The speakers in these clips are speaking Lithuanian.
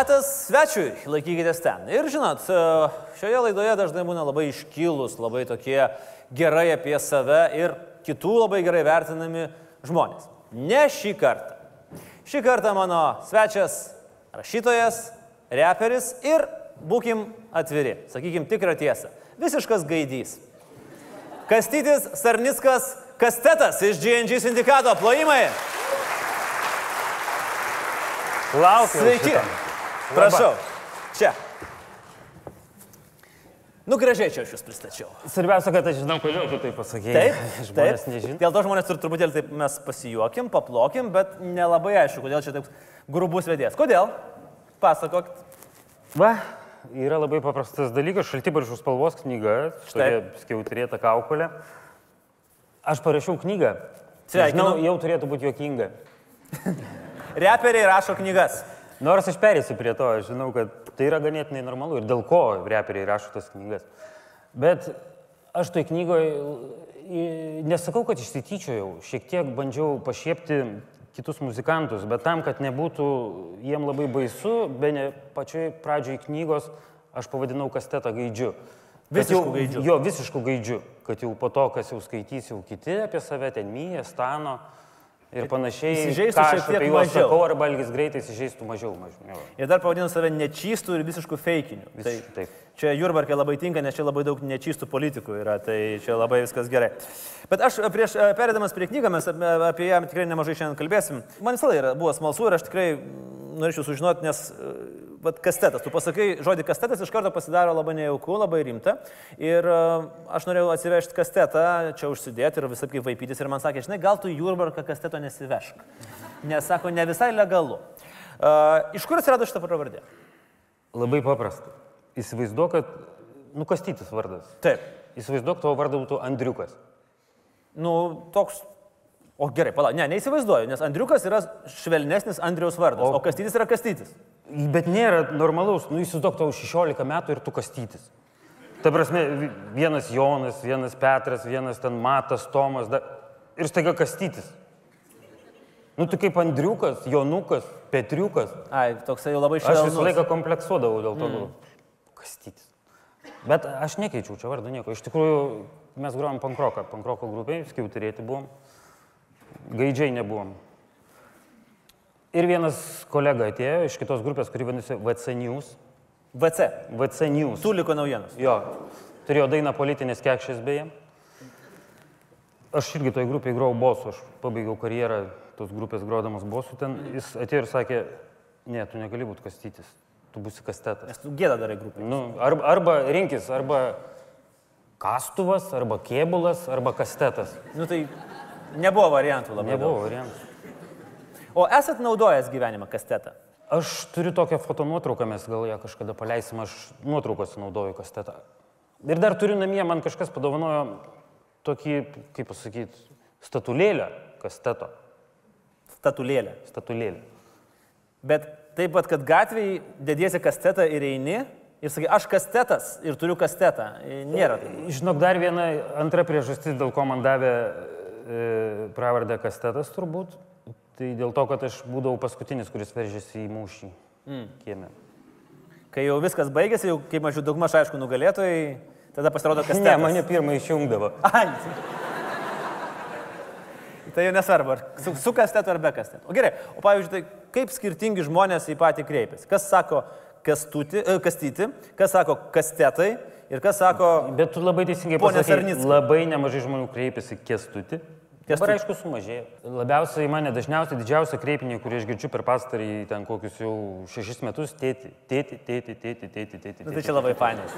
Metas svečiui, laikykitės ten. Ir žinot, e, šioje laidoje dažnai būna labai iškilus, labai tokie gerai apie save ir kitų labai gerai vertinami žmonės. Ne šį kartą. Šį kartą mano svečias rašytojas, reperis ir, būkim atviri, sakykim tikrą tiesą, visiškas gaidys. Kastytis Sarniskas Kastetas iš GNG sindikato, plojimai. Laukiu. Sveiki. Prašau. Čia. Nu, gražiai čia aš jūs pristačiau. Svarbiausia, kad aš žinau, kodėl tu tai pasakėjai. Taip, Žmonės taip. nežino. Dėl to žmonės ir truputėlį taip mes pasijuokim, paplokim, bet nelabai aišku, kodėl čia toks grubus vedėjas. Kodėl? Pasakok. Va, yra labai paprastas dalykas, šaltibaršių spalvos knyga, štai skiautrėta kaukolė. Aš parašiau knygą. Sveikinu. Žinau, jau turėtų būti juokinga. Reperiai rašo knygas. Nors aš perėsiu prie to, aš žinau, kad tai yra ganėtinai normalu ir dėl ko reperiai rašo tas knygas. Bet aš toj knygoje nesakau, kad išsityčiojau, šiek tiek bandžiau pašiepti kitus muzikantus, bet tam, kad nebūtų jiem labai baisu, be ne pačioj pradžioj knygos aš pavadinau kastetą gaidžiu. Kad Visišku jau, gaidžiu. Jo, visišku gaidžiu, kad jau po to, kas jau skaitys jau kiti apie save, ten myja, stano ir panašiai. Įsižeistų šiek tiek mažiau. sakau, arba elgis greitai įsižeistų mažiau. mažiau. Jo. Ir dar pavadino save nečystų ir visiškų feikinių. Tai Visiškai taip. čia Jurbarkė labai tinka, nes čia labai daug nečystų politikų yra, tai čia labai viskas gerai. Bet aš prieš e, perėdamas prie knygą, mes apie ją tikrai nemažai šiandien kalbėsim. Man visada yra, buvo smalsu ir aš tikrai norėčiau sužinoti, nes vat, kastetas, tu pasakai žodį kastetas, iš karto pasidaro labai nejauku, labai rimta. Ir e, aš norėjau atsivežti kastetą, čia užsidėti ir visai kaip vaipytis. Ir man sakė, žinai, gal tu Jurbarką kasteto nesivešk. Nes sako, ne visai legalu. Uh, iš kur atsirado šitą pravardė? Labai paprasta. Įsivaizduok, kad nukastytis vardas. Taip. Įsivaizduok, tavo vardas būtų Andriukas. Nu, toks. O gerai, pala, ne, neįsivaizduoju, nes Andriukas yra švelnesnis Andriaus vardas, o, O- Kastytis yra Kastytis. Bet nėra normalaus, nu įsivaizduok, tau 16 metų ir tu kastytis. Ta prasme, vi- vienas Jonas, vienas Petras, vienas ten Matas, Tomas da... ir staiga kastytis. Nu tu kaip Andriukas, Jonukas, Petriukas. Ai, toksai labai Aš švelnus. visą laiką kompleksuodavau dėl to, mm. kastytis. Bet aš nekeičiau čia vardą nieko. Iš tikrųjų, mes grojom pankroką, pankroko grupiai, skiautirėti buvom. Gaidžiai nebuvom. Ir vienas kolega atėjo iš kitos grupės, kuri vadinasi VC News. VC. VC News. Tuliko naujienos. Jo, turėjo dainą politinės kekšės beje. Aš irgi toj grupiai grojau bosų, aš pabaigiau karjerą tos grupės grodamas bosų ten. Jis atėjo ir sakė, ne, tu negali būti kastytis, tu būsi kastetas. Nes tu gėdą darai grupai. Nu, arba, arba rinkis, arba kastuvas, arba kėbulas, arba kastetas. Nu tai nebuvo variantų labai. Nebuvo variantų. O esat naudojęs gyvenimą kastetą? Aš turiu tokią fotonuotrauką, mes gal ją kažkada paleisim, aš nuotraukose naudoju kastetą. Ir dar turiu namie, man kažkas padovanojo tokį, kaip pasakyti, statulėlę kasteto. Statulėlė. Statulėlę. Bet taip pat, kad gatvėje dėdėsi kastetą ir eini ir sakai, aš kastetas ir turiu kastetą. Nėra. Žinok, dar viena antra priežastis, dėl ko man davė pravardę kastetas turbūt, tai dėl to, kad aš būdavau paskutinis, kuris veržėsi į mūšį mm. kieme. Kai jau viskas baigėsi, jau kaip mažiau daugmaž aišku nugalėtojai, tada pasirodo kastetas. Ne, mane pirmą išjungdavo. Ai. Tai jau nesvarbu, ar su, su kastetu ar be kasteto. O gerai, o pavyzdžiui, tai kaip skirtingi žmonės į patį kreipiasi? Kas sako kastuti, e, kastyti, kas sako kastetai ir kas sako... Bet tu labai teisingai pasakei, labai nemažai žmonių kreipiasi kestuti. Dabar Kęstuti. aišku sumažėjo. Labiausiai mane dažniausiai didžiausia kreipinė, kurį aš girdžiu per pastarį ten kokius jau šešis metus, tėti, tėti, tėti, tėti, tėti, tėti. Nu, tai čia labai fainas.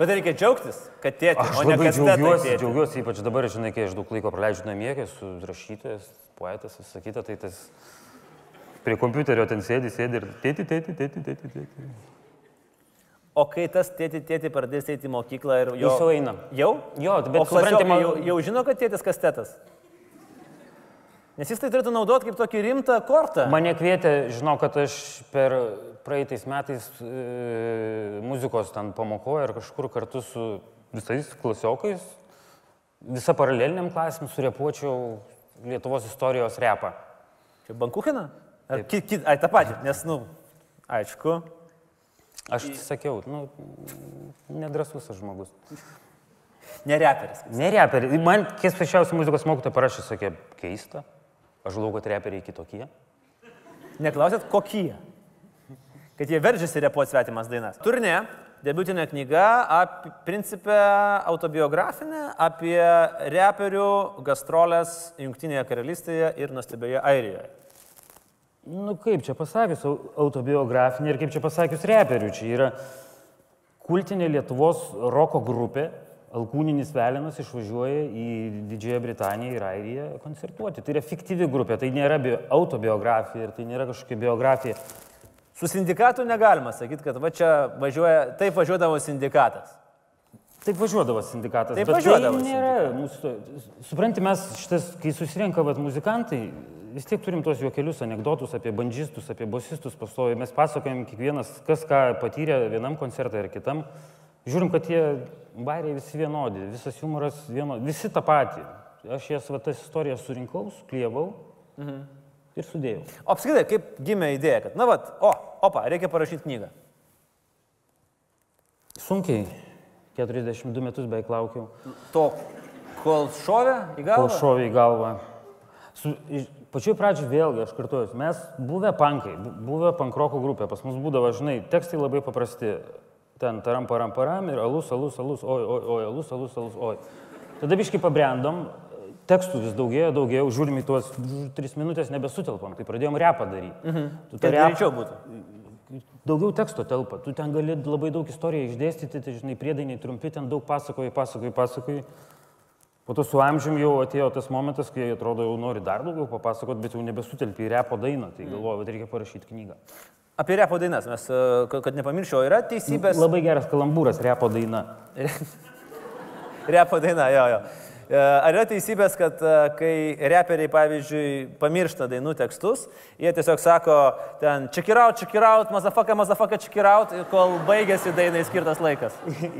Bet reikia džiaugtis, kad tėti, Aš o ne kastetai. džiaugiuosi, tėti. džiaugiuosi, ypač dabar, žinai, kai aš daug laiko praleidžiu namie, kai esu rašytojas, poetas, kitą, tai tas prie kompiuterio ten sėdi, sėdi ir tėti, tėti, tėti, tėti, tėti. O kai tas tėti, tėti pradės eiti į mokyklą ir jo... Jis jau eina. Jau? Jo, bet man- jau, jau žino, kad tėtis kastetas. Nes jis tai turėtų naudoti kaip tokį rimtą kortą. Mane kvietė, žinau, kad aš per praeitais metais e, muzikos ten pamokoju ir kažkur kartu su visais klasiokais, visą paraleliniam klasėm surepuočiau Lietuvos istorijos repą. Čia Bankuchina? Ar ki, ki, ai, tą patį, nes, nu, aišku. Aš sakiau, nu, nedrasus aš žmogus. Ne reperis. Ne reperiai. Man keisčiausia muzikos mokytoja parašė, sakė, keista. Aš žinau, kad reperiai kitokie. Neklausėt, kokie? Kad jie veržiasi repuoti svetimas dainas. Turnė, debutinė knyga, apie, principę autobiografinė apie reperių gastrolės Junktinėje karalystėje ir nuostabioje Airijoje. Nu, kaip čia pasakius, au- autobiografinė ir kaip čia pasakius reperių. Čia yra kultinė Lietuvos roko grupė. Alkūninis Velinas išvažiuoja į Didžiąją Britaniją ir Airiją koncertuoti. Tai yra fiktyvi grupė, tai nėra bio, autobiografija ir tai nėra kažkokia biografija. Su sindikatu negalima sakyti, kad va čia važiuoja, taip važiuodavo sindikatas. Taip važiuodavo sindikatas. Taip bet važiuodavo Tai nėra mūsų. Supranti, mes šitas, kai susirenka vat, muzikantai, vis tiek turim tos juokelius, anegdotus apie bandžistus, apie bosistus pastovi. Mes pasakojam kiekvienas, kas ką patyrė vienam koncertui ar kitam. Žiūrim, kad tie bairiai visi vienodi, visas humoras vienodi, visi tą patį. Aš jas, va, tas istorijas surinkau, suklievau mhm. ir sudėjau. O apskritai, kaip gimė idėja, kad, na, va, o, opa, reikia parašyti knygą. Sunkiai, 42 metus beveik laukiau. To, kol šovė į kol galvą. šovė į galvą. Su, pačioj pradžioj vėlgi, aš kartuoju, mes buvę pankai, bu- buvę pankroko grupė, pas mus būdavo, žinai, tekstai labai paprasti. Ten taram param param ir alus, alus, alus, oi, oi, oi, alus, alus, alus, oi. Tada biškai pabrendom, tekstų vis daugėjo, daugėjo, žiūrim į tuos tris minutės nebesutelpam, tai pradėjom repą daryti. Mhm. Tu tą Kad repą- greičiau būtų. daugiau teksto telpa, tu ten gali labai daug istorijų išdėstyti, tai žinai, priedainiai trumpi, ten daug pasakoji, pasakoji, pasakoji. Po to su amžiumi jau atėjo tas momentas, kai atrodo jau nori dar daugiau papasakoti, bet jau nebesutelpi į repo dainą, tai galvoju, kad reikia parašyti knygą. Apie repo dainas, mes, e, kad nepamirščiau, yra teisybės. Labai geras kalambūras, repo daina. Repo daina, jo, jo. E, Ar yra teisybės, kad e, kai reperiai, pavyzdžiui, pamiršta dainų tekstus, jie tiesiog sako, ten čekiraut, čekiraut, mazafaka, mazafaka, čekiraut, kol baigėsi dainai skirtas laikas.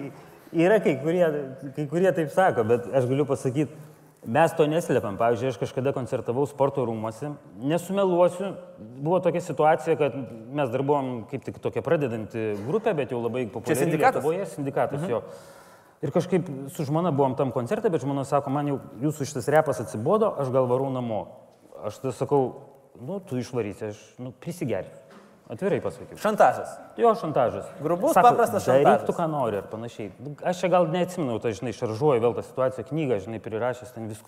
Yra kai kurie, kai kurie taip sako, bet aš galiu pasakyti, mes to neslėpiam. Pavyzdžiui, aš kažkada koncertavau sporto rūmose, nesumeluosiu, buvo tokia situacija, kad mes dar buvom kaip tik tokia pradedanti grupė, bet jau labai populiari. sindikatas? Lietuvoje, sindikatas mhm. jo. Ir kažkaip su žmona buvom tam koncerte, bet žmona sako, man jau jūsų šitas repas atsibodo, aš gal varau namo. Aš tada sakau, nu, tu išvarysi, aš nu, prisigersiu. Atvirai pasakiau. Šantažas. Jo šantažas. Grubus, paprastas Daryk šantažas." tu, ką nori ir panašiai. Nu, Aš čia gal neatsimenu, tai žinai, šaržuoju vėl tą situaciją, knygą, žinai, prirašęs ten visko.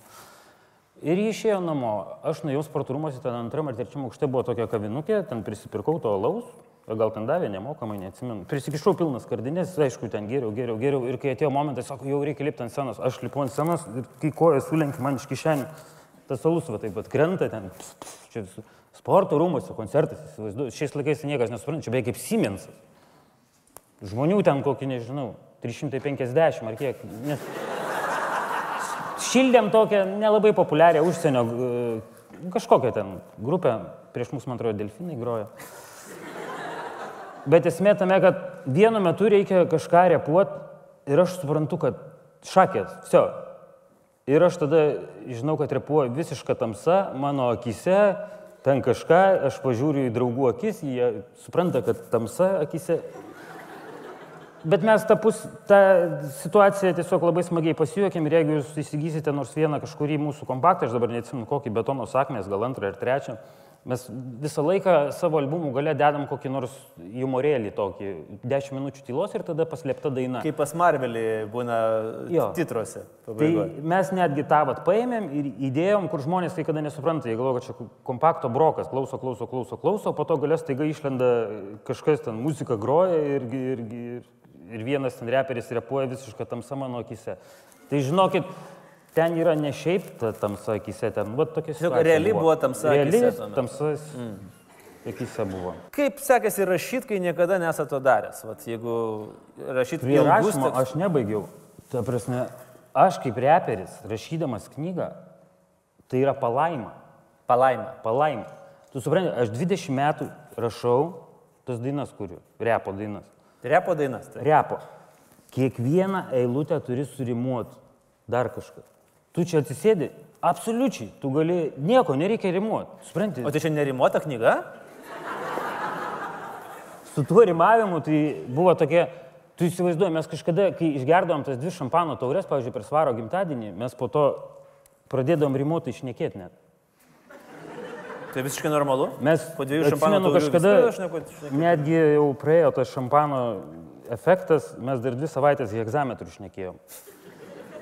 Ir jį išėjo namo. Aš nuėjau sporto rūmose, ten antram ar trečiam aukšte buvo tokia kavinukė, ten prisipirkau to alaus, gal ten davė nemokamai, neatsimenu. Prisikišau pilnas kardinės, aišku, ten geriau, geriau, geriau. Ir kai atėjo momentas, sako, jau reikia lipti ant scenos. Aš lipu ant scenos ir kai koja sulenkia man iš kišenių, tas alus va taip pat krenta ten. Pss, pss, čia visur. Sporto rūmose koncertas, įsivaizduoju. Šiais laikais niekas nesupranta, čia beveik kaip Siemensas. Žmonių ten kokį, nežinau, 350 ar kiek. Nes šildėm tokią nelabai populiarią užsienio e, kažkokią ten grupę, prieš mus, man atrodo, delfinai grojo. Bet esmė tame, kad vienu metu reikia kažką repuoti ir aš suprantu, kad šakės, viso. Ir aš tada žinau, kad repuoju visišką tamsą, mano akise, ten kažką, aš pažiūriu į draugų akis, jie supranta, kad tamsa akise. Bet mes tą, pus, tą situaciją tiesiog labai smagiai pasijuokėm ir jeigu jūs įsigysite nors vieną kažkurį mūsų kompaktą, aš dabar neatsimenu kokį betono sakmės, gal antrą ar trečią, mes visą laiką savo albumų gale dedam kokį nors humorėlį tokį, 10 minučių tylos ir tada paslėpta daina. Kaip pas Marvelį būna Jo. titruose. Tai pabaigoje. mes netgi tą vat paėmėm ir įdėjom, kur žmonės kai kada nesupranta, jie galvoja, kad čia kompakto brokas, klauso, klauso, klauso, klauso, po to galės taiga išlenda kažkas ten muzika groja ir, ir, ir, ir vienas ten reperis repuoja visišką tamsą mano akise. Tai žinokit, ten yra ne šiaip ta tamsa akise, ten va tokia situacija. reali buvo tamsa reali akyse tuomet. Tamsa akise buvo. Kaip sekėsi rašyti, kai niekada nesate to daręs? Vat, jeigu rašyti Prie rašymo tekstus- aš nebaigiau. Ta prasme, aš kaip reperis, rašydamas knygą, tai yra palaima. Palaima. Palaima. Tu supranti, aš 20 metų rašau tas dainas, kuriu. Repo dainas. Repo dainas. Tai. Repo. Kiekvieną eilutę turi surimuoti dar kažką. Tu čia atsisėdi, absoliučiai, tu gali, nieko nereikia rimuoti. Supranti? O tai čia nerimota knyga? su tuo rimavimu tai buvo tokia, tu įsivaizduoji, mes kažkada, kai išgerdom tas dvi šampano taurės, pavyzdžiui, per svaro gimtadienį, mes po to pradėdom rimuotai išnekėti net. Tai visiškai normalu. Mes po dviejų šampano taurių kažkada šneku- šneku. netgi jau praėjo tas šampano efektas, mes dar dvi savaitės hegzametrų išnekėjom.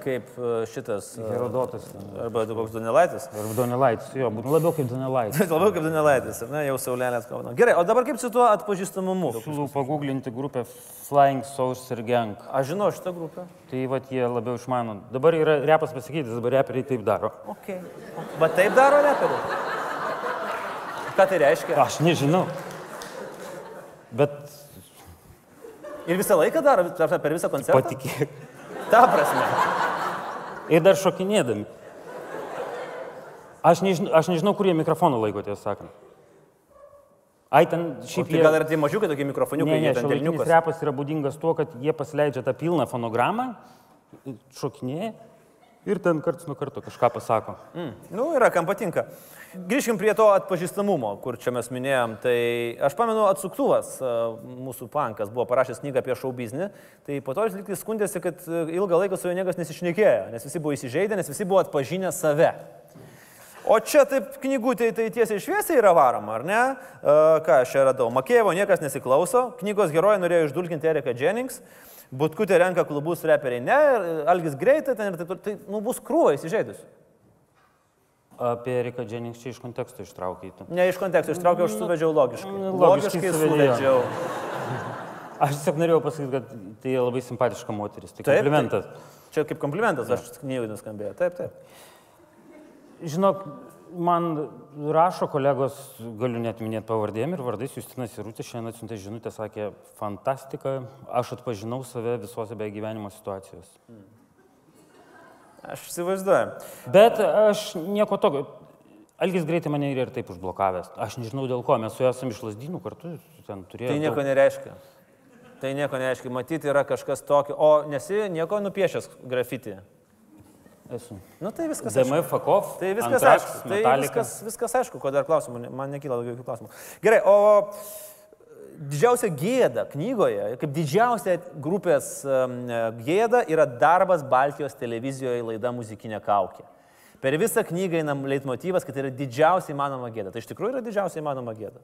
Kaip e, šitas. e, Herodotas Arba koks Donelaitis. ir Donelaitis, jo, būtų labiau kaip Donelaitis. Labiau kaip Donelaitis, ne, jau saulelė atkauna. Gerai, o dabar kaip su tuo atpažįstamumu? Siūlau paguglinti grupę Flying Saucer Gang. Aš žinau šitą grupę. Tai va jie labiau išmano. Dabar yra repas pasakytis, dabar reperiai taip daro. Ok. Bet taip daro reperiai. Ką tai reiškia? Aš nežinau. Bet Ir visą laiką daro, per visą koncertą? patikėk. Ta prasme. Ir dar šokinėdami. Aš nežinau, aš nežinau kur jie mikrofoną laiko, tiesą sakant. Ai, ten šiaip tai gal yra tie mažiukai tokie mikrofoniukai, Ne, ne, jie ten delniukas. repas yra būdingas tuo, kad jie pasileidžia tą pilną fonogramą, šokinėja ir ten karts nuo karto kažką pasako. Mm. Nu, yra, kam patinka. Grįžkim prie to atpažįstamumo, kur čia mes minėjom. Tai aš pamenu, atsuktuvas, a, mūsų pankas, buvo parašęs knygą apie šou biznį. Tai po to jis liktai skundėsi, kad a, ilgą laiką su juo niekas nesišnekėjo, nes visi buvo įsižeidę, nes visi buvo atpažinę save. O čia taip knygutė tai tiesiai šviesiai yra varoma, ar ne? A, ką aš čia radau? Makėjevo niekas nesiklauso, knygos herojai norėjo išdulkinti Eriką Jennings, Butkutė renka klubus reperiai, ne, Algis greitai ten ir taip toliau. Tai nu, bus krūva įsižeidus. Apie Eriką Jennings čia iš konteksto ištraukė. Ne iš konteksto, ištraukiau, aš suvedžiau logiškai. Logiškai logiškai suvedžiau. Aš tiesiog norėjau pasakyti, kad tai labai simpatiška moteris. Tai Taip, komplimentas. Čia kaip komplimentas, aš knygui nuskambėjau. Taip, taip. Žinok, man rašo kolegos, galiu net minėti pavardėm ir vardais, Justinas Irūtis šiandien atsiuntė žinutę, sakė, fantastika, aš atpažinau save visose be gyvenimo situacijos. Aš įsivaizduoju. Bet aš nieko tokio. Algis greitai mane ir taip užblokavęs. Aš nežinau dėl ko, mes su juo esame iš lasdynų kartu, ten turėjome. Tai nieko nereiškia. Tai nieko nereiškia. Matyti yra kažkas tokio. O nesi nieko nupiešęs grafitį. Esu. Nu tai viskas. aišku. DMI Fakov. Tai viskas Antrax, aišku. Tai viskas, viskas aišku, ko dar klausimų, man nekyla daugiau jokių klausimų. Gerai, o didžiausia gėda knygoje, kaip didžiausia grupės gėda yra darbas Baltijos televizijoje laida muzikinė kaukė. Per visą knygą einam leitmotyvas, kad tai yra didžiausia įmanoma gėda. Tai iš tikrųjų yra didžiausia įmanoma gėda.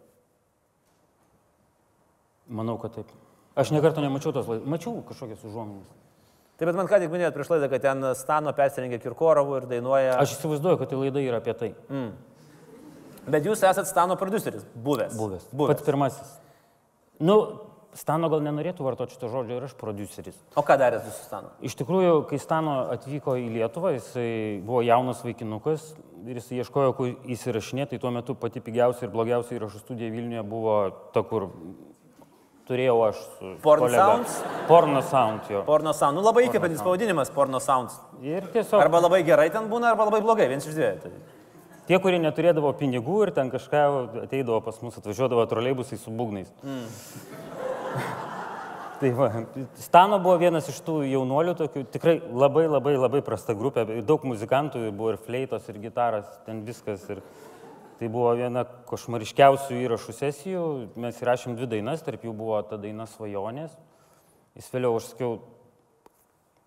Manau, kad taip. Aš nekartą nemačiau tos laidos. Mačiau kažkokias užuominas. Taip, bet man ką tik minėjot prieš laidą, kad ten Stano persirengė Kirkorovų ir dainuoja. Aš įsivaizduoju, kad tai laida yra apie tai. Bet jūs esate Stano produceris, buvęs. Buvęs. buvęs. Pats pirmasis. Nu, Stano gal nenorėtų vartoti šito žodžio ir aš produceris. O ką darėte su Stanu? Iš tikrųjų, kai Stano atvyko į Lietuvą, jisai buvo jaunas vaikinukas ir jis ieškojo, kur įsirašinėti. Tai tuo metu pati pigiausia ir blogiausia įrašų studija Vilniuje buvo ta, kur turėjau aš. su Porn kolega. Sounds? Porno Sound jo. Porno Sound. Nu labai įkvepiantis pavadinimas Porno Sounds. Ir tiesiog Arba labai gerai ten būna, arba labai blogai, vienas iš dviejų. Tai. tie, kurie neturėdavo pinigų ir ten kažką ateidavo pas mus, atvažiuodavo troleibusai su būgnais. Tai va, Stano buvo vienas iš tų jaunuolių, tokių tikrai labai labai labai prasta grupė, daug muzikantų, buvo ir fleitos, ir gitaras, ten viskas. Ir tai buvo viena košmariškiausių įrašų sesijų, mes įrašėm dvi dainas, tarp jų buvo ta daina Svajonės. Jis vėliau, aš sakiau,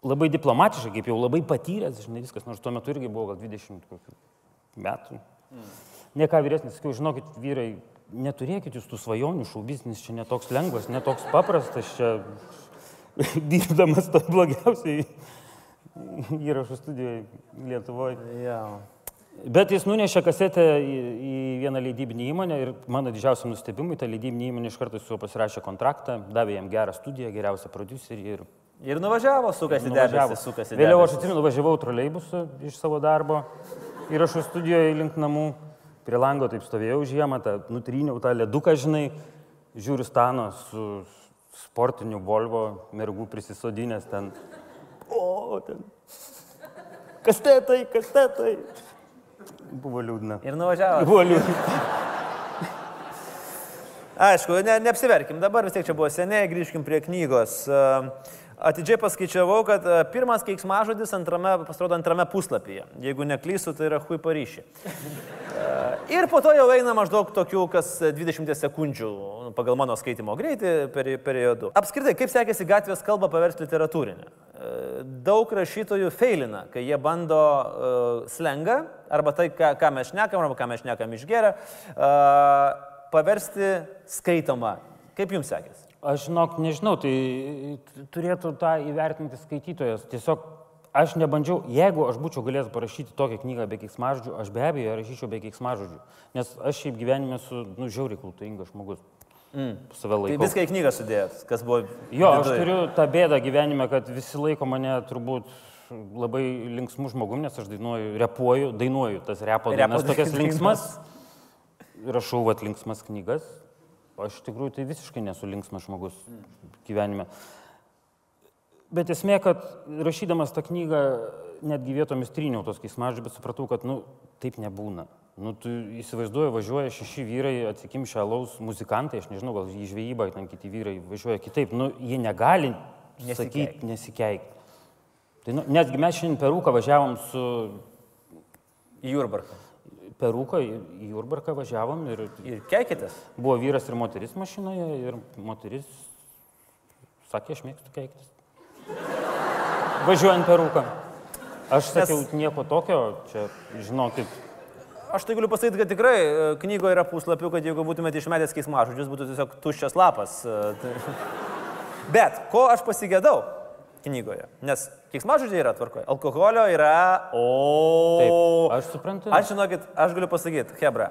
labai diplomatiškai, kaip jau labai patyręs, žinai, viskas, nors tuo metu irgi buvo gal 20 kokių metų. Ne ką vyresnis, sakiau, žinokit, vyrai, neturėkit jūs tų svajonių, šau biznis čia netoks lengvas, netoks paprastas, čia dirbdamas to blogiausiai įrašų studijoje Lietuvoje. Ja. Bet jis nunešė kasetę į, į vieną leidybinį įmonę ir mano didžiausiam nustebimui, ta leidybinė įmonė iš karto su juo pasirašė kontraktą, davė jam gerą studiją, geriausią producerį ir Ir nuvažiavo, sukasi debesis, sukasi Vėliau aš atsimenu, važiavau troleibusu iš savo darbo, įrašų studijoje link namų, prie lango taip stovėjau žiemą, tą nutryniau tą leduką, žinai, žiūriu stano su sportiniu Volvo, mergų prisisodinęs ten. O, ten. Kastetai, kastetai. Buvo liūdna. Ir nuvažiavo. Buvo liūdna. Aišku, ne, neapsiverkim, dabar vis tiek čia buvo seniai, grįžkim prie knygos. Atidžiai paskaičiavau, kad pirmas keiksmažodis antrame, pasirodo antrame puslapyje. Jeigu neklysiu, tai yra hui paryšį. Ir po to jau eina maždaug tokių, kas 20 sekundžių nu, pagal mano skaitimo greitį peri periodu. Apskritai, kaip sekėsi gatvės kalbą paversti literatūrinę? Daug rašytojų feilina, kai jie bando uh, slengą, arba tai, ką, ką mes šnekam, arba ką mes šnekam išgeria, uh, paversti skaitomą. Kaip jums sekėsi? Aš žinok, nežinau, tai turėtų tą įvertinti skaitytojas. Tiesiog aš nebandžiau, jeigu aš būčiau galėjęs parašyti tokią knygą be keiksmažodžių, aš be abejo rašyčiau be keiksmažodžių. Nes aš šiaip gyvenime esu, nu, žiauriai kultūringas žmogus. Mm. Tai viską į knygą sudėjot, kas buvo. Jo, aš turiu tą bėdą gyvenime, kad visi laiko mane turbūt labai linksmų žmogum, nes aš dainuoju, repuoju, dainuoju tas repo dainas, repo tokias linksmas. Rašau vat linksmas knygas, Aš tikrųjų tai visiškai nesu linksmas žmogus gyvenime. Bet esmė, kad rašydamas tą knygą netgi vietomis tryniau tos keismažodžius, bet supratau, kad, nu, taip nebūna. Nu, tu įsivaizduoji, važiuoja šeši vyrai, atsikimšę alaus muzikantai, aš nežinau, gal į žvejybą, ten kiti vyrai važiuoja kitaip. Nu, jie negali sakyti, nesikeikti. Tai, nu, netgi mes šiandien per rūką važiavom su... Į Jurbarką per rūką į Jurbarką važiavom ir... Ir keikitės? Buvo vyras ir moteris mašinoje ir moteris sakė, aš mėgstu keiktis. Važiuojant per rūką. Aš sakiau, nieko tokio, čia, žinokit, Aš tai galiu pasakyti, kad tikrai e, knygoje yra puslapių, kad jeigu būtumėte išmetęs keismažodžius, būtų tiesiog tuščias lapas. E, tai- Bet ko aš pasigėdau? knygoje. Nes kiksmažodžiai yra tvarkoje. Alkoholio yra. O. Taip, aš suprantu. Aš žinokit, aš galiu pasakyti, Hebra,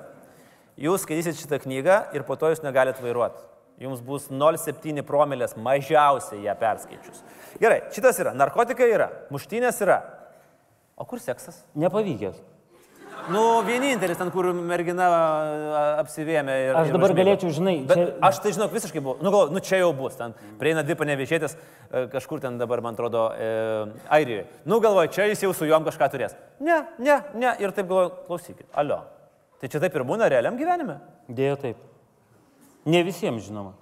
jūs skaitysit šitą knygą ir po to jūs negalite vairuoti. Jums bus 0,7 promilės mažiausiai ją perskaičius. Gerai, šitas yra. Narkotikai yra, muštynės yra. O kur seksas? Nepavykęs. Nu, vienintelis ten, kur mergina apsivėmė. Ir, aš dabar ir galėčiau, žinai. Bet čia... Aš tai žinok, visiškai buvau. Nu, gal, nu čia jau bus. Ten prieina dvi panevežėtės, e, kažkur ten dabar, man atrodo, e, Airijoje. Nu, galvoju, čia jis jau su juom kažką turės. Ne, ne, ne. Ir taip galvoju, klausykit, alio. Tai čia taip ir būna realiam gyvenime? Dėja taip. Ne visiems, žinoma.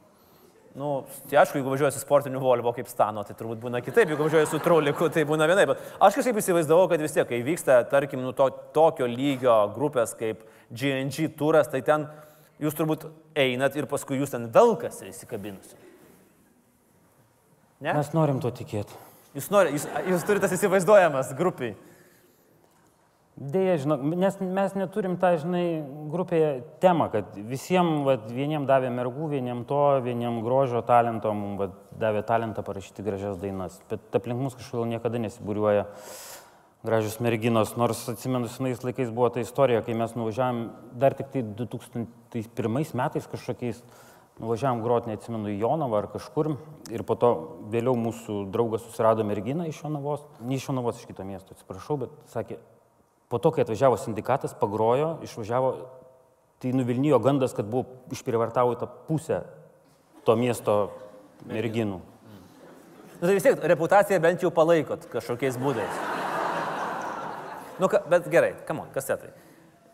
Nu, tai aišku, jeigu važiuoji su sportiniu Volvo kaip stano, tai turbūt būna kitaip, jeigu važiuoji su trauliku, tai būna vienaip. Bet aš kažkaip įsivaizdavau, kad vis tiek, kai vyksta, tarkim, nu, to, tokio lygio grupės kaip GNG turas, tai ten jūs turbūt einat ir paskui jūs ten velkas įsikabinusi. Ne? Mes norim tuo tikėti. Jūs, nori, jūs, jūs turite tas įsivaizduojamas grupiai. Deja, žinok, nes mes neturim tą, žinai, grupėje temą, kad visiems, vat, vieniem davė mergų, vieniem to, vieniem grožio talento, mums vat, davė talentą parašyti gražias dainas. Bet aplink mus kažkodėl niekada nesibūriuoja gražios merginos, nors atsimenu, senais laikais buvo ta istorija, kai mes nuvažiavam dar tik tai 2001 metais kažkokiais, nuvažiavam groti, neatsimenu, į Jonavą ar kažkur ir po to vėliau mūsų draugas susirado merginą iš Jonavos, ne iš Jonavos, iš kito miesto, atsiprašau, bet sakė, Po to, kai atvažiavo sindikatas, pagrojo, išvažiavo, tai nuvilnijo gandas, kad buvo išprivartauta pusė to miesto merginų. Nu, tai vis tiek reputaciją bent jau palaikot kažkokiais būdais. Nu, ka, bet gerai, kam on, kas tai?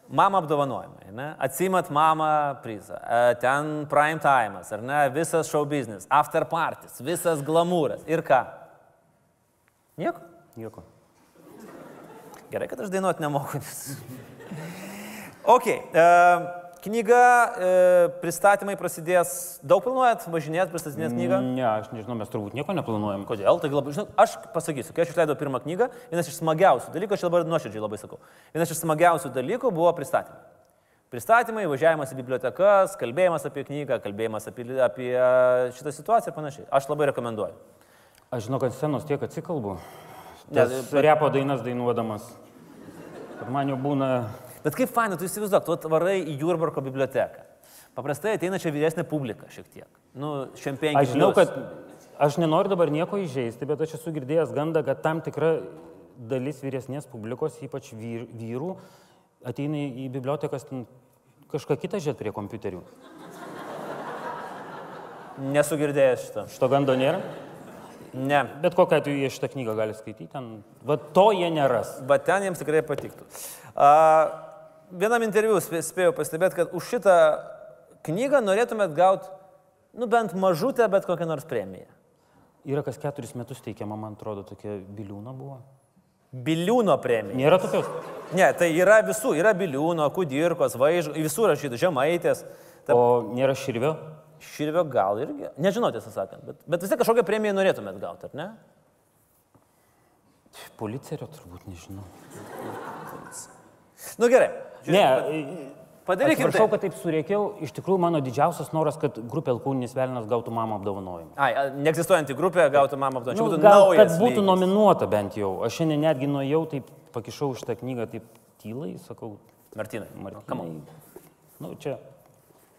Mama apdovanojimai, ne? Atsimat mamą prizą, e, ten prime time'as, ar ne? Visas show business, after parties, visas glamūras. Ir ką? Nieko? Nieko. Gerai, kad aš dainuoti nemoku. ok. Uh, Knyga, e, pristatymai prasidės, daug planuojat važinėti, pristatinėti knygą? Ne, aš nežinau, mes turbūt nieko neplanuojam. Kodėl? Tai labai, žinau, aš pasakysiu, kai aš išleidau pirmą knygą, vienas iš smagiausių dalykų, aš dabar nuoširdžiai labai sakau, vienas iš smagiausių dalykų buvo pristatymai. Pristatymai, važiavimas į bibliotekas, kalbėjimas apie knygą, kalbėjimas apie, apie šitą situaciją ir panašiai. Aš labai rekomenduoju. Aš žinau, kad scenos tiek atsikalbu. Tas bet... repo dainas dainuodamas. Man jau būna... Bet kaip faina, tu įsivaizduok, tu atvarai į Jurbarko biblioteką. Paprastai ateina čia vyresnė publika šiek tiek. Nu, šiam penki. Aš žinau, kad aš nenoriu dabar nieko įžeisti, bet aš esu girdėjęs gandą, kad tam tikra dalis vyresnės publikos, ypač vyr, vyrų, ateina į bibliotekas kažką kitą žiūrėti prie kompiuterių. Nesugirdėjęs šito. Šito gando nėra? Ne. Bet kokią atveju jie šitą knygą gali skaityti, ten, va to jie neras. Bet ten jiems tikrai patiktų. Uh, vienam interviu spėjau pastebėti, kad už šitą knygą norėtumėt gauti, nu bent mažutę, bet kokią nors premiją. yra kas keturis metus teikiama, man atrodo, tokia biliūna buvo. Biliūno premija. Nėra tokios. Ne, tai yra visų, yra Biliūno, Kudirkos, Vaižų, visų rašytų, Žemaitės. Ta O nėra širvio? Širvio gal irgi. Nežinau, tiesą sakant, bet, bet vis tiek kažkokią premiją norėtumėt gauti, ar ne? Policerio turbūt nežinau. Nu gerai. Ne, Padarykime Atsiprašau, taip. kad taip surėkiau. Iš tikrųjų, mano didžiausias noras, kad grupė Alkūninis Velnas gautų mamą apdovanojimą. Ai, neegzistuojanti grupė gautų mamą apdovanojimą. Nu, gal, kad būtų lygis. nominuota bent jau. Aš šiandien netgi nuėjau, taip pakišau šitą knygą, taip tylai, sakau, Martinai. Martinai. Nu, čia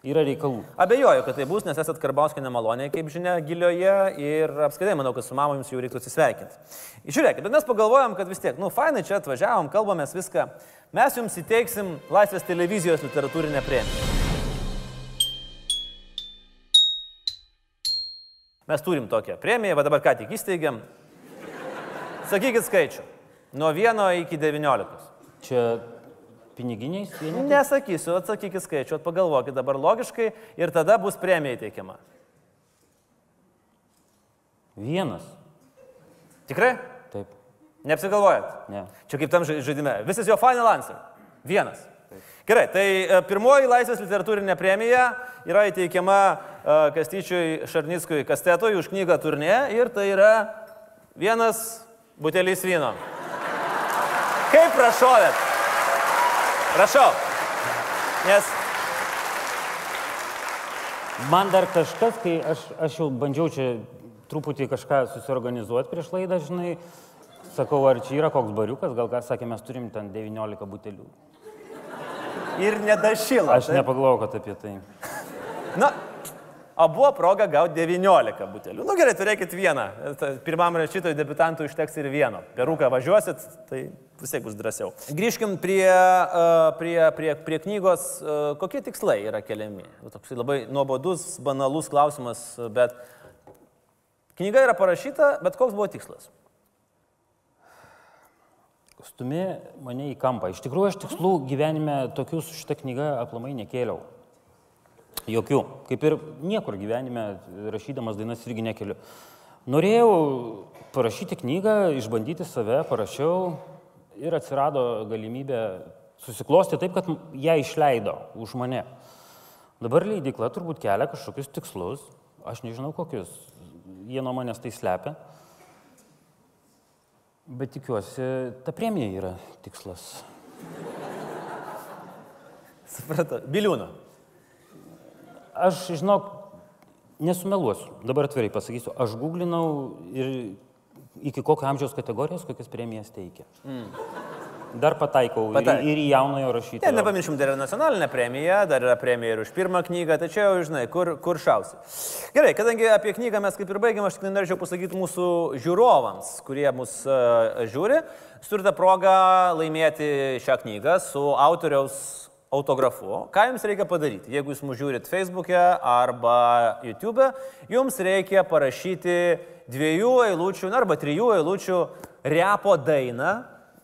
yra reikalų. Abejoju, kad tai bus, nes esat Karbauskė nemaloniai, kaip žinia, gilioje ir apskritai manau, kad su mama jums jau reiktų atsisveikinti. Žiūrėkit, bet mes pagalvojom, kad vis tiek, nu, fainai čia atvažiavom, kalbamės viską. Mes jums įteiksim Laisvės televizijos literatūrinę premiją. Mes turim tokią premiją, va dabar ką tik įsteigėm. Sakykit skaičių. Nuo 1 iki 19. Čia piniginiais vienetais? Nesakysiu, atsakykit skaičių, vat pagalvokit dabar logiškai ir tada bus premija įteikiama. Vienas. Tikrai? Taip. Neapsigalvojat? Ne. Čia kaip tam ža- žaidime. Visas jo final answer. Vienas. Gerai, tai e, pirmoji Laisvės literatūrinė premija yra įteikiama e, Kastyčiui Šarnickui Kastetui už knygą turnė ir tai yra vienas butelis vyno. Kaip prašovėt? Prašau. Nes Man dar kažkas, kai aš, aš jau bandžiau čia truputį kažką susiorganizuoti prieš laidą, žinai, sakau, ar čia yra koks bariukas, gal ką sakė, mes turim ten 19 butelių. ir nedašyla. Aš nepagalvojau, kad apie tai. Na, buvo proga gauti 19 butelių. Nu gerai, turėkit vieną. Pirmam rašytojui debitantui užteks ir vieno. Peruką važiuosit, tai vis tiek bus drąsiau. Grįžkim prie, uh, prie, prie, prie knygos. Uh, kokie tikslai yra keliami? Toks labai nuobodus, banalus klausimas, bet knyga yra parašyta, bet koks buvo tikslas? Stumė mane į kampą. Iš tikrųjų, aš tikslų gyvenime tokių su šitą knygą aplamai nekėliau. Jokių. Kaip ir niekur gyvenime rašydamas dainas irgi nekeliu. Norėjau parašyti knygą, išbandyti save, parašiau ir atsirado galimybė susiklosti taip, kad ją išleido už mane. Dabar leidikla turbūt kelia kažkokius tikslus, aš nežinau kokius, jie nuo manęs tai slepia. Bet tikiuosi, ta premija yra tikslas. Supratau. Biliūno. Aš, žinok, nesumeluosiu. Dabar atvirai pasakysiu, aš googlinau ir iki kokio amžiaus kategorijos kokias premijas teikia. Mm. Dar pataikau ir, Pataik. ir į jaunojo Ne, rašytojo. nepamiršim, dar yra nacionalinė premija, dar yra premija ir už pirmą knygą, tai čia jau žinai, kur, kur šausi. Gerai, kadangi apie knygą mes kaip ir baigiam, aš tik norėčiau pasakyti mūsų žiūrovams, kurie mus uh, žiūri, turite progą laimėti šią knygą su autoriaus autografu. Ką jums reikia padaryti? Jeigu jūs mūsų žiūrit Facebook'e arba YouTube'e, jums reikia parašyti dviejų eilučių, na, arba trijų eilučių repo dainą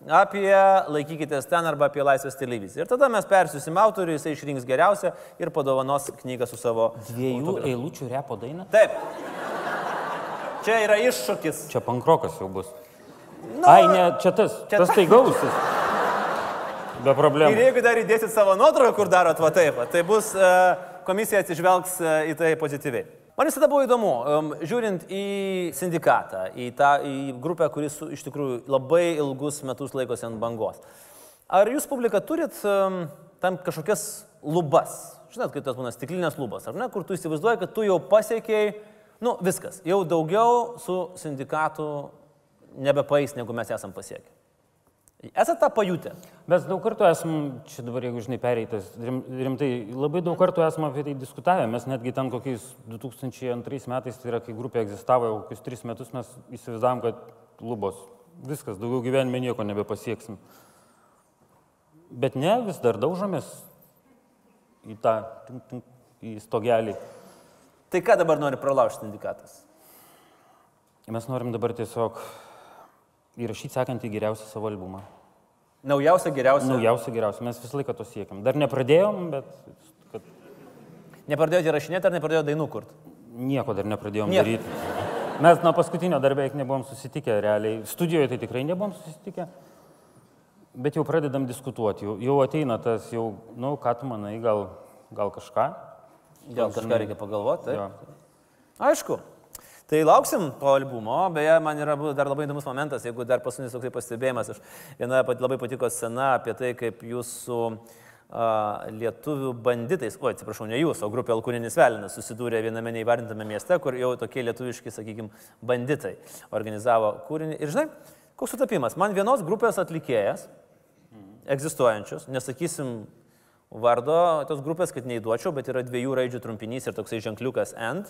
apie laikykitės ten arba apie Laisvės televiziją. Ir tada mes persiusim autoriui, jisai išrinks geriausią ir padovanos knygą su savo Dviejų eilučių repo daina. Taip. Čia yra iššūkis. Čia pankrokas jau bus. Nu, Ai, ne, čia tas. čia tas ta- tai gausis. Be Ir problemų. jeigu dar įdėsit savo nuotrauką, kur darot va taip, tai bus e, komisija atsižvelgs e, į tai pozityviai. Man visada buvo įdomu, žiūrint į sindikatą, į tą į grupę, kuris iš tikrųjų labai ilgus metus laikosi ant bangos. Ar jūs publika turit tam kažkokias lubas? Žinot, kaip tas būna stiklinės lubas, ar ne, kur tu įsivaizduoji, kad tu jau pasiekiai, nu viskas, jau daugiau su sindikatu nebepais, negu mes esam pasiekę. Esate tą pajutę? Mes daug kartų esam, čia dabar jeigu žinai pereitas, rim, rimtai, labai daug kartų esame apie tai diskutavę. Mes netgi ten kokiais 2002 metais, tai yra kai grupė egzistavo jau kokius 3 metus, mes įsivaizdavom, kad lubos, viskas, daugiau gyvenime nieko nebepasieksim. Bet ne, vis dar daužomės į tą, į stogelį. Tai ką dabar nori pralaužti sindikatas? Mes norim dabar tiesiog įrašyti sekantį geriausią savo albumą. Naujausia, geriausia. Naujausią geriausią, mes visą laiką to siekiam. Dar nepradėjom, bet kad Nepradėjote rašinėti ar nepradėjote dainų kurti? Nieko dar nepradėjom Nieko. daryti. Mes nuo paskutinio dar beveik nebuvom susitikę, realiai. Studijoje tai tikrai nebuvom susitikę. Bet jau pradedam diskutuoti, jau, jau ateina tas, jau, nu, ką tu manai, gal, gal kažką. Gal kažką reikia pagalvoti. Jo. Aišku. Tai lauksim to albumo, beje, man yra dar labai įdomus momentas, jeigu dar paskutinis toksai pastebėjimas, aš viena labai patiko scena apie tai, kaip jūs su a, lietuvių banditais, o atsiprašau, ne jūs, o grupė Alkūninis Velinas susidūrė viename neįvardintame mieste, kur jau tokie lietuviški, sakykime, banditai organizavo kūrinį. Ir žinai, koks sutapimas, man vienos grupės atlikėjas, egzistuojančios, nesakysim vardo tos grupės, kad neįduočiau, bet yra dviejų raidžių trumpinys ir toksai ženkliukas end.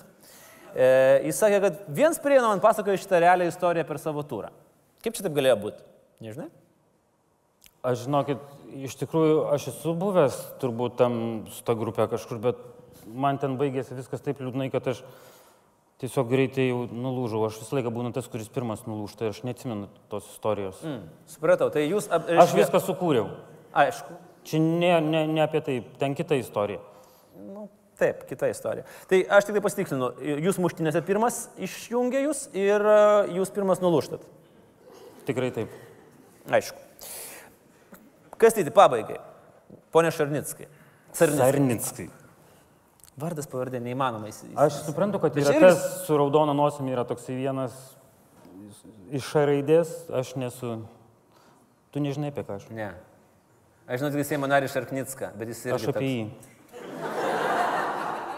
E, jis sakė, kad viens prieno man pasakojo šitą realią istoriją per savo turą. Kaip čia taip galėjo būti? Nežinai? Aš žinokit, iš tikrųjų, aš esu buvęs turbūt tam su ta grupė kažkur, bet man ten baigėsi viskas taip liūdnai, kad aš tiesiog greitai jau nulūžau. Aš visą laiką būnu tas, kuris pirmas nulūžta ir aš neatsimenu tos istorijos. Mm. Supratau, tai jūs... Ap, Aš viską sukūriau. Aišku. Čia ne, ne, ne apie tai, ten kita istorija. Taip, kita istorija. Tai aš tik tai pasitikslinu, jūs muštinėse pirmas išjungė jūs ir e, jūs pirmas nulūštat. Tikrai taip. Aišku. Kas tai pabaigai? Pone Šarnickai. Sarnickai. Sarnickai. Vardas pavardė neįmanoma įsivaizduoti. Aš suprantu, kad yra irgi- tas su raudona nosimi yra toksai vienas iš raidės, aš nesu. Tu nežinai apie ką aš. Ne. Aš žinau tik Seimo narį Šarknicką, bet jis irgi. Aš apie toks- jį.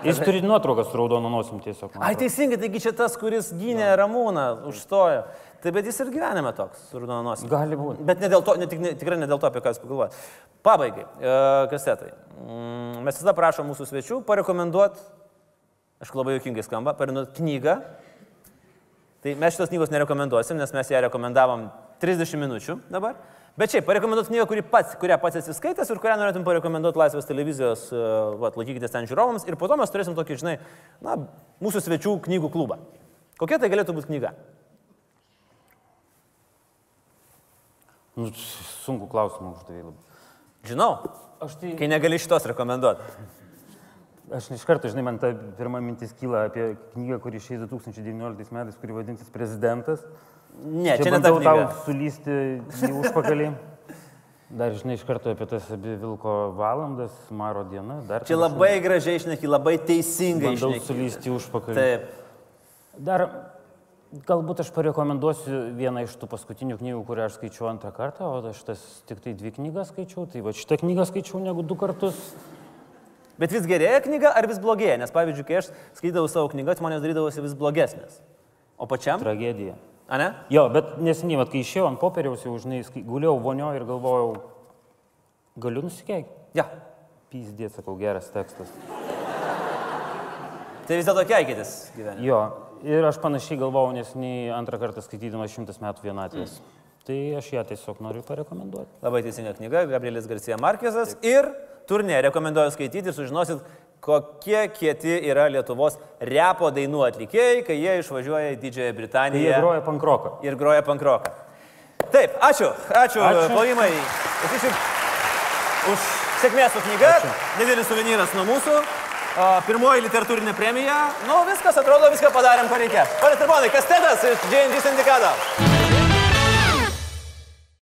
Jis turi nuotrauką su raudona nosim tiesiog. Ai, teisingai, taigi čia tas, kuris gynė Ramūną, užstojo. Tai bet jis ir gyvenime toks, su raudonosim. Gali būti. Bet ne dėl to, ne, tik, ne, tikrai ne dėl to, apie ką jūs pagalvojate. Pabaigai, e, kasetai. Mm, mes visada prašom mūsų svečių parekomenduoti, aš labai juokingai skamba, parekomenduoti knygą. Tai mes šitos knygos nerekomenduosim, nes mes ją rekomendavom 30 minučių dabar. Bet šiaip, parekomenduoti knygą, kuri pats, kurią pats esi skaitęs ir kurią norėtum parekomenduoti Laisvės televizijos, e, vat, laikykitės ten žiūrovams. Ir po to mes turėsim tokį, žinai, na, mūsų svečių knygų klubą. Kokia tai galėtų būti knyga? Nu, sunku klausimą uždavė labai. Žinau, Aš tai... kai negali šitos rekomenduoti. Aš iš karto, žinai, man ta pirma mintis kyla apie knygą, kuri išėjo 2019 metais, kuri vadinsis Prezidentas. Ne, čia ne ta bandau tau sulysti į užpakalį. Dar, žinai, iš karto apie tas abi Vilko valandas, Maro diena. Dar Čia labai gražiai išneki, labai teisingai Bandau išneki. sulysti užpakalį. Taip. Dar galbūt aš parekomenduosiu vieną iš tų paskutinių knygų, kurią aš skaičiau antrą kartą, o aš tas tik tai dvi knygas skaičiau, tai va šitą knygą skaičiau negu du kartus. Bet vis gerėja knyga ar vis blogėja? Nes pavyzdžiui, kai aš skaitydavau savo knygas, man jos darydavosi vis blogesnės. O pačiam? Tragedija. A ne? Jo, bet neseniai, vat, kai išėjau ant popieriaus, jau žinai, guliau vonio ir galvojau, galiu nusikeikti. Ja. Pyzdė, sakau, geras tekstas. Tai vis dėlto keikėtis gyvenime. Jo, ir aš panašiai galvojau neseniai antrą kartą skaitydamas šimtas metų vienatvės. Mm. Tai aš ją tiesiog noriu parekomenduoti. Labai teisinga knyga, Gabrielis Garcija Markesas. Ir turnė rekomenduoju skaityti ir sužinosit, kokie kieti yra Lietuvos repo dainų atlikėjai, kai jie išvažiuoja į Didžiąją Tai jie Britaniją groja pankroką. ir groja pankroką. Taip, ačiū, ačiū, Ačiū. plojimai. Ačiū už sėkmės su knyga. Didelis suvenyras nuo mūsų. Pirmoji literatūrinė premija. Nu, viskas atrodo, viską padarėm, ko reikia. Pane Tirponai, kastetas iš JNG sindikato.